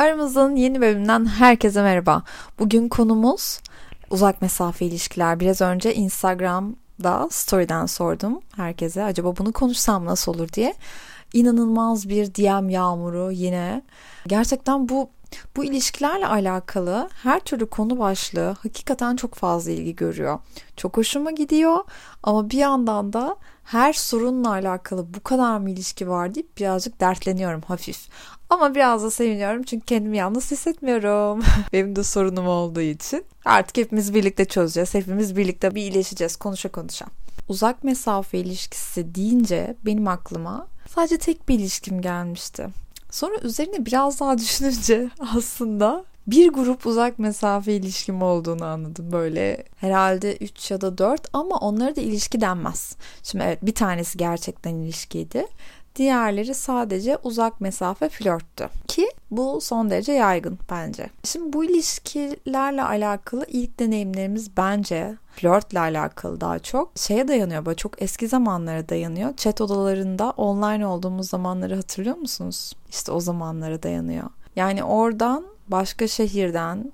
Aramızın yeni bölümünden herkese merhaba. Bugün konumuz uzak mesafe ilişkiler. Biraz önce Instagram'da story'den sordum herkese acaba bunu konuşsam nasıl olur diye. İnanılmaz bir DM yağmuru yine. Gerçekten bu bu ilişkilerle alakalı her türlü konu başlığı hakikaten çok fazla ilgi görüyor. Çok hoşuma gidiyor ama bir yandan da her sorunla alakalı bu kadar mı ilişki var deyip birazcık dertleniyorum hafif. Ama biraz da seviniyorum çünkü kendimi yalnız hissetmiyorum. Benim de sorunum olduğu için. Artık hepimiz birlikte çözeceğiz. Hepimiz birlikte bir iyileşeceğiz konuşa konuşa. Uzak mesafe ilişkisi deyince benim aklıma sadece tek bir ilişkim gelmişti. Sonra üzerine biraz daha düşününce aslında bir grup uzak mesafe ilişkim olduğunu anladım. Böyle herhalde 3 ya da 4 ama onlara da ilişki denmez. Şimdi evet bir tanesi gerçekten ilişkiydi. Diğerleri sadece uzak mesafe flörttü. Ki bu son derece yaygın bence. Şimdi bu ilişkilerle alakalı ilk deneyimlerimiz bence flörtle alakalı daha çok şeye dayanıyor. Böyle çok eski zamanlara dayanıyor. Chat odalarında online olduğumuz zamanları hatırlıyor musunuz? İşte o zamanlara dayanıyor. Yani oradan başka şehirden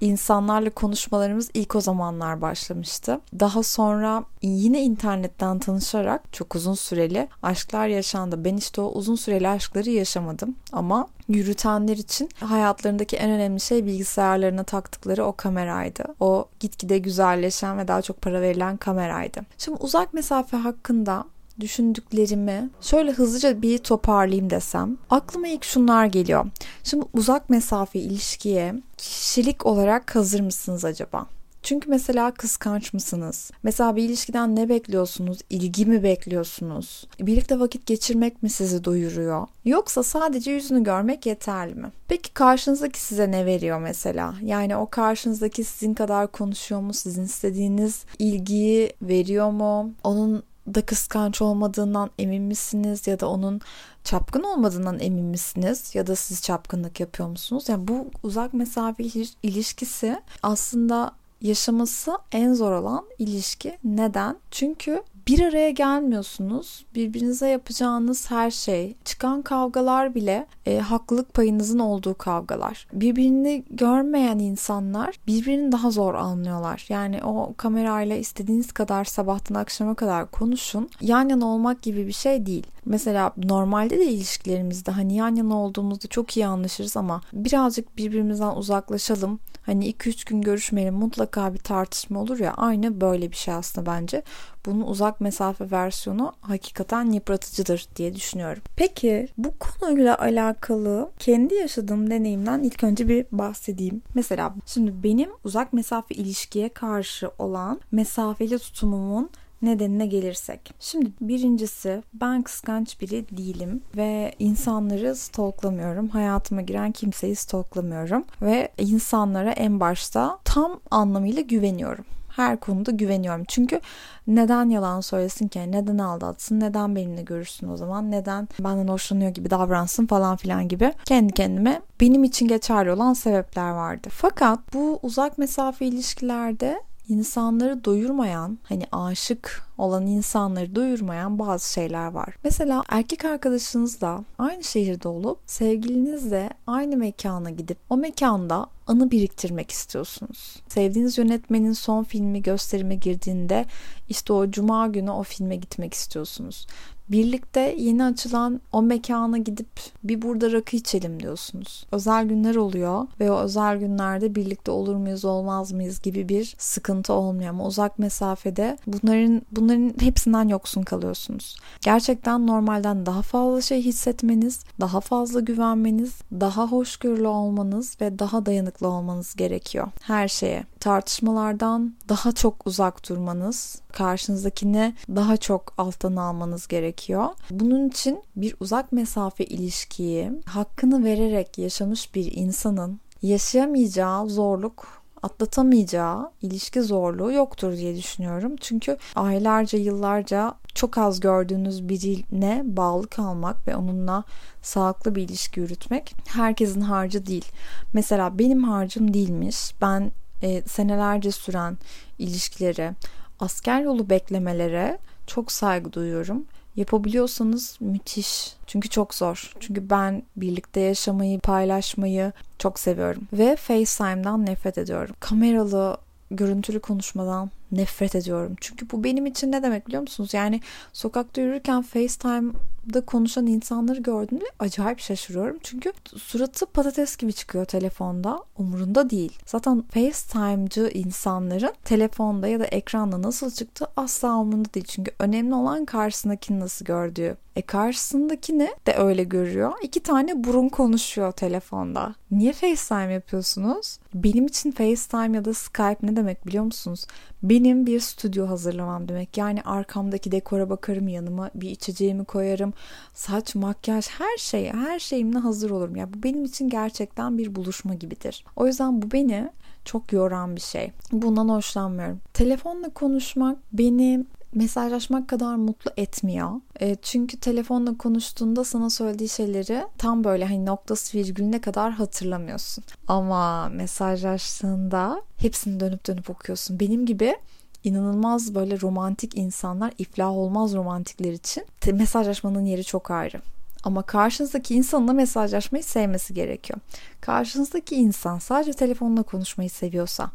insanlarla konuşmalarımız ilk o zamanlar başlamıştı. Daha sonra yine internetten tanışarak çok uzun süreli aşklar yaşandı. Ben işte o uzun süreli aşkları yaşamadım ama yürütenler için hayatlarındaki en önemli şey bilgisayarlarına taktıkları o kameraydı. O gitgide güzelleşen ve daha çok para verilen kameraydı. Şimdi uzak mesafe hakkında düşündüklerimi şöyle hızlıca bir toparlayayım desem aklıma ilk şunlar geliyor. Şimdi uzak mesafe ilişkiye kişilik olarak hazır mısınız acaba? Çünkü mesela kıskanç mısınız? Mesela bir ilişkiden ne bekliyorsunuz? İlgi mi bekliyorsunuz? Birlikte vakit geçirmek mi sizi doyuruyor? Yoksa sadece yüzünü görmek yeterli mi? Peki karşınızdaki size ne veriyor mesela? Yani o karşınızdaki sizin kadar konuşuyor mu? Sizin istediğiniz ilgiyi veriyor mu? Onun da kıskanç olmadığından emin misiniz ya da onun çapkın olmadığından emin misiniz ya da siz çapkınlık yapıyor musunuz? Yani bu uzak mesafe ilişkisi aslında yaşaması en zor olan ilişki. Neden? Çünkü bir araya gelmiyorsunuz. Birbirinize yapacağınız her şey, çıkan kavgalar bile e, haklılık payınızın olduğu kavgalar. Birbirini görmeyen insanlar birbirini daha zor anlıyorlar. Yani o kamerayla istediğiniz kadar sabahtan akşama kadar konuşun. Yan yana olmak gibi bir şey değil. Mesela normalde de ilişkilerimizde hani yan yana olduğumuzda çok iyi anlaşırız ama birazcık birbirimizden uzaklaşalım. Hani 2-3 gün görüşmeyelim mutlaka bir tartışma olur ya aynı böyle bir şey aslında bence. Bunun uzak mesafe versiyonu hakikaten yıpratıcıdır diye düşünüyorum. Peki bu konuyla alakalı kendi yaşadığım deneyimden ilk önce bir bahsedeyim. Mesela şimdi benim uzak mesafe ilişkiye karşı olan mesafeli tutumumun nedenine gelirsek. Şimdi birincisi ben kıskanç biri değilim ve insanları stalklamıyorum. Hayatıma giren kimseyi stalklamıyorum ve insanlara en başta tam anlamıyla güveniyorum her konuda güveniyorum. Çünkü neden yalan söylesin ki? Neden aldatsın? Neden benimle görüşsün o zaman? Neden benden hoşlanıyor gibi davransın falan filan gibi. Kendi kendime benim için geçerli olan sebepler vardı. Fakat bu uzak mesafe ilişkilerde insanları doyurmayan, hani aşık olan insanları doyurmayan bazı şeyler var. Mesela erkek arkadaşınızla aynı şehirde olup sevgilinizle aynı mekana gidip o mekanda anı biriktirmek istiyorsunuz. Sevdiğiniz yönetmenin son filmi gösterime girdiğinde işte o cuma günü o filme gitmek istiyorsunuz. Birlikte yeni açılan o mekana gidip bir burada rakı içelim diyorsunuz. Özel günler oluyor ve o özel günlerde birlikte olur muyuz olmaz mıyız gibi bir sıkıntı olmuyor ama uzak mesafede bunların bunların hepsinden yoksun kalıyorsunuz. Gerçekten normalden daha fazla şey hissetmeniz, daha fazla güvenmeniz, daha hoşgörülü olmanız ve daha dayanıklı olmanız gerekiyor her şeye. Tartışmalardan daha çok uzak durmanız, karşınızdakini daha çok alttan almanız gerekiyor. Bunun için bir uzak mesafe ilişkiyi hakkını vererek yaşamış bir insanın yaşayamayacağı zorluk atlatamayacağı ilişki zorluğu yoktur diye düşünüyorum. Çünkü aylarca, yıllarca çok az gördüğünüz birine bağlı kalmak ve onunla sağlıklı bir ilişki yürütmek herkesin harcı değil. Mesela benim harcım değilmiş. Ben e, senelerce süren ilişkileri, asker yolu beklemelere çok saygı duyuyorum Yapabiliyorsanız müthiş. Çünkü çok zor. Çünkü ben birlikte yaşamayı, paylaşmayı çok seviyorum. Ve FaceTime'dan nefret ediyorum. Kameralı görüntülü konuşmadan nefret ediyorum. Çünkü bu benim için ne demek biliyor musunuz? Yani sokakta yürürken FaceTime'da konuşan insanları gördüğümde acayip şaşırıyorum. Çünkü suratı patates gibi çıkıyor telefonda. Umurunda değil. Zaten FaceTime'cı insanların telefonda ya da ekranda nasıl çıktığı asla umurunda değil. Çünkü önemli olan karşısındakini nasıl gördüğü. E karşısındakini de öyle görüyor. İki tane burun konuşuyor telefonda. Niye FaceTime yapıyorsunuz? Benim için FaceTime ya da Skype ne demek biliyor musunuz? Benim bir stüdyo hazırlamam demek. Yani arkamdaki dekora bakarım yanıma bir içeceğimi koyarım. Saç, makyaj her şey her şeyimle hazır olurum. Ya yani bu benim için gerçekten bir buluşma gibidir. O yüzden bu beni çok yoran bir şey. Bundan hoşlanmıyorum. Telefonla konuşmak beni mesajlaşmak kadar mutlu etmiyor. E, çünkü telefonla konuştuğunda sana söylediği şeyleri tam böyle hani noktası virgülüne kadar hatırlamıyorsun. Ama mesajlaştığında hepsini dönüp dönüp okuyorsun. Benim gibi inanılmaz böyle romantik insanlar iflah olmaz romantikler için mesajlaşmanın yeri çok ayrı. Ama karşınızdaki insanın da mesajlaşmayı sevmesi gerekiyor. Karşınızdaki insan sadece telefonla konuşmayı seviyorsa,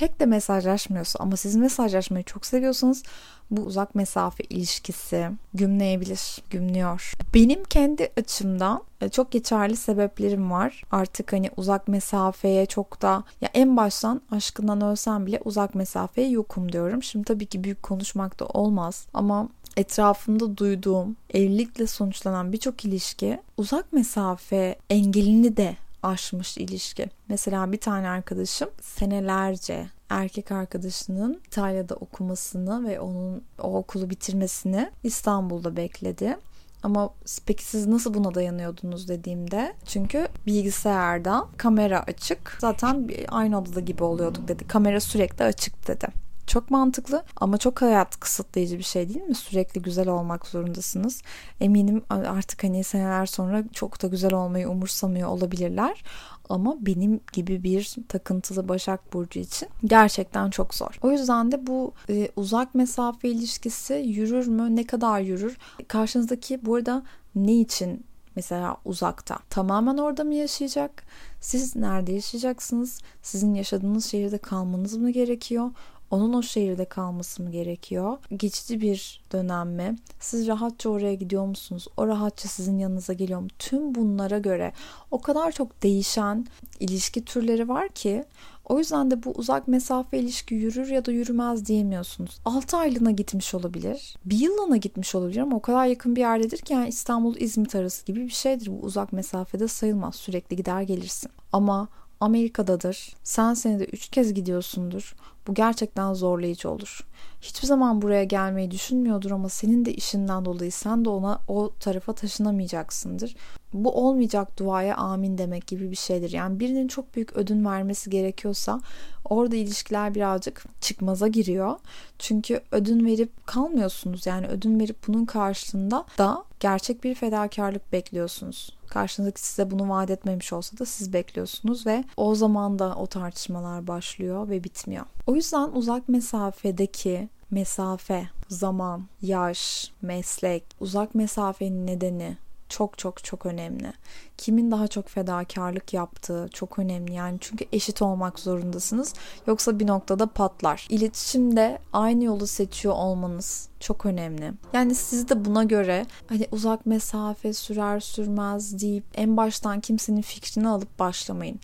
pek de mesajlaşmıyorsa ama siz mesajlaşmayı çok seviyorsanız bu uzak mesafe ilişkisi gümleyebilir, gümlüyor. Benim kendi açımdan e, çok geçerli sebeplerim var. Artık hani uzak mesafeye çok da ya en baştan aşkından ölsem bile uzak mesafeye yokum diyorum. Şimdi tabii ki büyük konuşmak da olmaz ama etrafımda duyduğum evlilikle sonuçlanan birçok ilişki uzak mesafe engelini de aşmış ilişki. Mesela bir tane arkadaşım senelerce erkek arkadaşının İtalya'da okumasını ve onun o okulu bitirmesini İstanbul'da bekledi. Ama peki siz nasıl buna dayanıyordunuz dediğimde çünkü bilgisayarda kamera açık zaten aynı odada gibi oluyorduk dedi. Kamera sürekli açık dedi. Çok mantıklı ama çok hayat kısıtlayıcı bir şey değil mi? Sürekli güzel olmak zorundasınız. Eminim artık hani seneler sonra çok da güzel olmayı umursamıyor olabilirler. Ama benim gibi bir takıntılı Başak Burcu için gerçekten çok zor. O yüzden de bu e, uzak mesafe ilişkisi yürür mü? Ne kadar yürür? Karşınızdaki burada ne için mesela uzakta. Tamamen orada mı yaşayacak? Siz nerede yaşayacaksınız? Sizin yaşadığınız şehirde kalmanız mı gerekiyor? Onun o şehirde kalması mı gerekiyor? Geçici bir dönem mi? Siz rahatça oraya gidiyor musunuz? O rahatça sizin yanınıza geliyor mu? Tüm bunlara göre o kadar çok değişen ilişki türleri var ki o yüzden de bu uzak mesafe ilişki yürür ya da yürümez diyemiyorsunuz. 6 aylığına gitmiş olabilir. Bir yıllığına gitmiş olabilir ama o kadar yakın bir yerdedir ki yani İstanbul-İzmit arası gibi bir şeydir. Bu uzak mesafede sayılmaz. Sürekli gider gelirsin. Ama Amerika'dadır. Sen senede 3 kez gidiyorsundur. Bu gerçekten zorlayıcı olur. Hiçbir zaman buraya gelmeyi düşünmüyordur ama senin de işinden dolayı sen de ona o tarafa taşınamayacaksındır. Bu olmayacak duaya amin demek gibi bir şeydir. Yani birinin çok büyük ödün vermesi gerekiyorsa orada ilişkiler birazcık çıkmaza giriyor. Çünkü ödün verip kalmıyorsunuz. Yani ödün verip bunun karşılığında da gerçek bir fedakarlık bekliyorsunuz. Karşınızdaki size bunu vaat etmemiş olsa da siz bekliyorsunuz ve o zaman da o tartışmalar başlıyor ve bitmiyor. O yüzden uzak mesafedeki mesafe, zaman, yaş, meslek, uzak mesafenin nedeni çok çok çok önemli. Kimin daha çok fedakarlık yaptığı çok önemli. Yani çünkü eşit olmak zorundasınız. Yoksa bir noktada patlar. İletişimde aynı yolu seçiyor olmanız çok önemli. Yani siz de buna göre hani uzak mesafe sürer sürmez deyip en baştan kimsenin fikrini alıp başlamayın.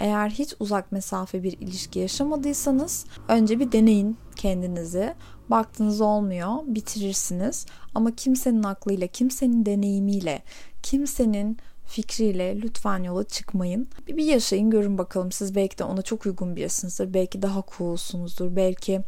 Eğer hiç uzak mesafe bir ilişki yaşamadıysanız önce bir deneyin kendinizi. Baktınız olmuyor, bitirirsiniz. Ama kimsenin aklıyla, kimsenin deneyimiyle, kimsenin fikriyle lütfen yola çıkmayın. Bir, bir yaşayın görün bakalım siz belki de ona çok uygun birisinizdir. Belki daha coolsunuzdur. Belki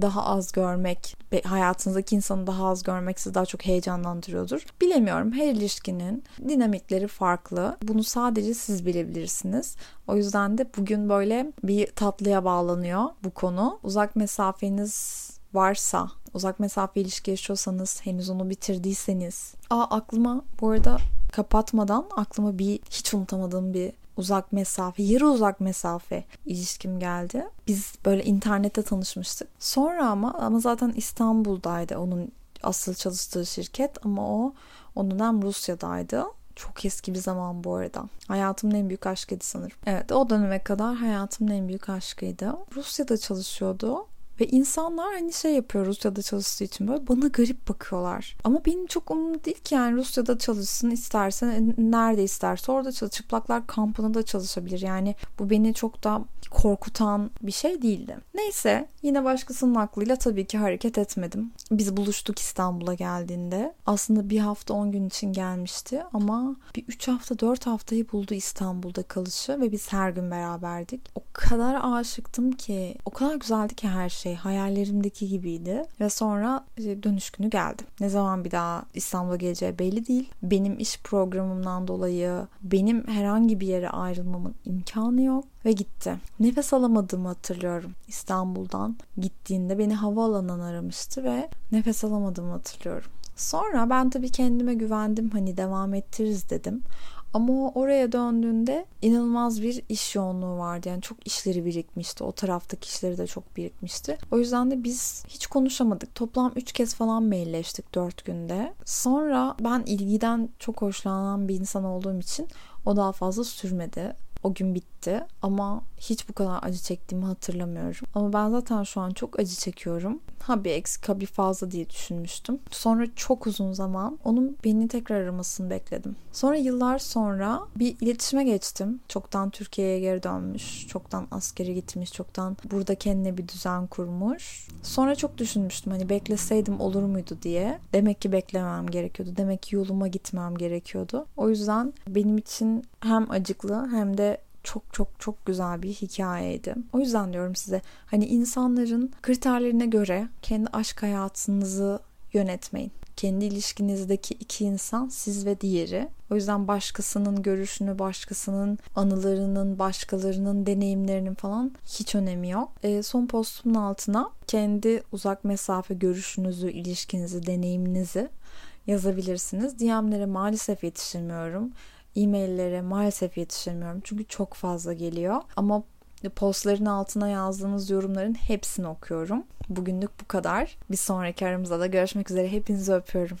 daha az görmek, hayatınızdaki insanı daha az görmek sizi daha çok heyecanlandırıyordur. Bilemiyorum. Her ilişkinin dinamikleri farklı. Bunu sadece siz bilebilirsiniz. O yüzden de bugün böyle bir tatlıya bağlanıyor bu konu. Uzak mesafeniz varsa, uzak mesafe ilişki yaşıyorsanız, henüz onu bitirdiyseniz. Aa aklıma bu arada kapatmadan aklıma bir hiç unutamadığım bir uzak mesafe, yarı uzak mesafe ilişkim geldi. Biz böyle internette tanışmıştık. Sonra ama ama zaten İstanbul'daydı onun asıl çalıştığı şirket ama o o dönem Rusya'daydı. Çok eski bir zaman bu arada. Hayatımın en büyük aşkıydı sanırım. Evet o döneme kadar hayatımın en büyük aşkıydı. Rusya'da çalışıyordu ve insanlar hani şey yapıyor Rusya'da çalıştığı için böyle bana garip bakıyorlar. Ama benim çok umurumda değil ki yani Rusya'da çalışsın istersen nerede isterse orada çalış. Çıplaklar kampına da çalışabilir. Yani bu beni çok da korkutan bir şey değildi. Neyse yine başkasının aklıyla tabii ki hareket etmedim. Biz buluştuk İstanbul'a geldiğinde. Aslında bir hafta 10 gün için gelmişti ama bir 3 hafta 4 haftayı buldu İstanbul'da kalışı ve biz her gün beraberdik. O kadar aşıktım ki o kadar güzeldi ki her şey hayallerimdeki gibiydi ve sonra dönüş günü geldi. Ne zaman bir daha İstanbul'a geleceği belli değil. Benim iş programımdan dolayı benim herhangi bir yere ayrılmamın imkanı yok ve gitti. Nefes alamadığımı hatırlıyorum İstanbul'dan. Gittiğinde beni havaalanından aramıştı ve nefes alamadığımı hatırlıyorum. Sonra ben tabii kendime güvendim hani devam ettiririz dedim. Ama o oraya döndüğünde inanılmaz bir iş yoğunluğu vardı. Yani çok işleri birikmişti. O taraftaki işleri de çok birikmişti. O yüzden de biz hiç konuşamadık. Toplam 3 kez falan mailleştik 4 günde. Sonra ben ilgiden çok hoşlanan bir insan olduğum için o daha fazla sürmedi. O gün bitti ama hiç bu kadar acı çektiğimi hatırlamıyorum. Ama ben zaten şu an çok acı çekiyorum. Ha bir eksik ha bir fazla diye düşünmüştüm. Sonra çok uzun zaman onun beni tekrar aramasını bekledim. Sonra yıllar sonra bir iletişime geçtim. Çoktan Türkiye'ye geri dönmüş. Çoktan askere gitmiş. Çoktan burada kendine bir düzen kurmuş. Sonra çok düşünmüştüm hani bekleseydim olur muydu diye. Demek ki beklemem gerekiyordu. Demek ki yoluma gitmem gerekiyordu. O yüzden benim için hem acıklı hem de çok çok çok güzel bir hikayeydi. O yüzden diyorum size hani insanların kriterlerine göre kendi aşk hayatınızı yönetmeyin. Kendi ilişkinizdeki iki insan siz ve diğeri. O yüzden başkasının görüşünü, başkasının anılarının, başkalarının deneyimlerinin falan hiç önemi yok. E, son postumun altına kendi uzak mesafe görüşünüzü, ilişkinizi, deneyiminizi yazabilirsiniz. DM'lere maalesef yetiştirmiyorum e-maillere maalesef yetişemiyorum. Çünkü çok fazla geliyor. Ama postların altına yazdığınız yorumların hepsini okuyorum. Bugünlük bu kadar. Bir sonraki aramızda da görüşmek üzere. Hepinizi öpüyorum.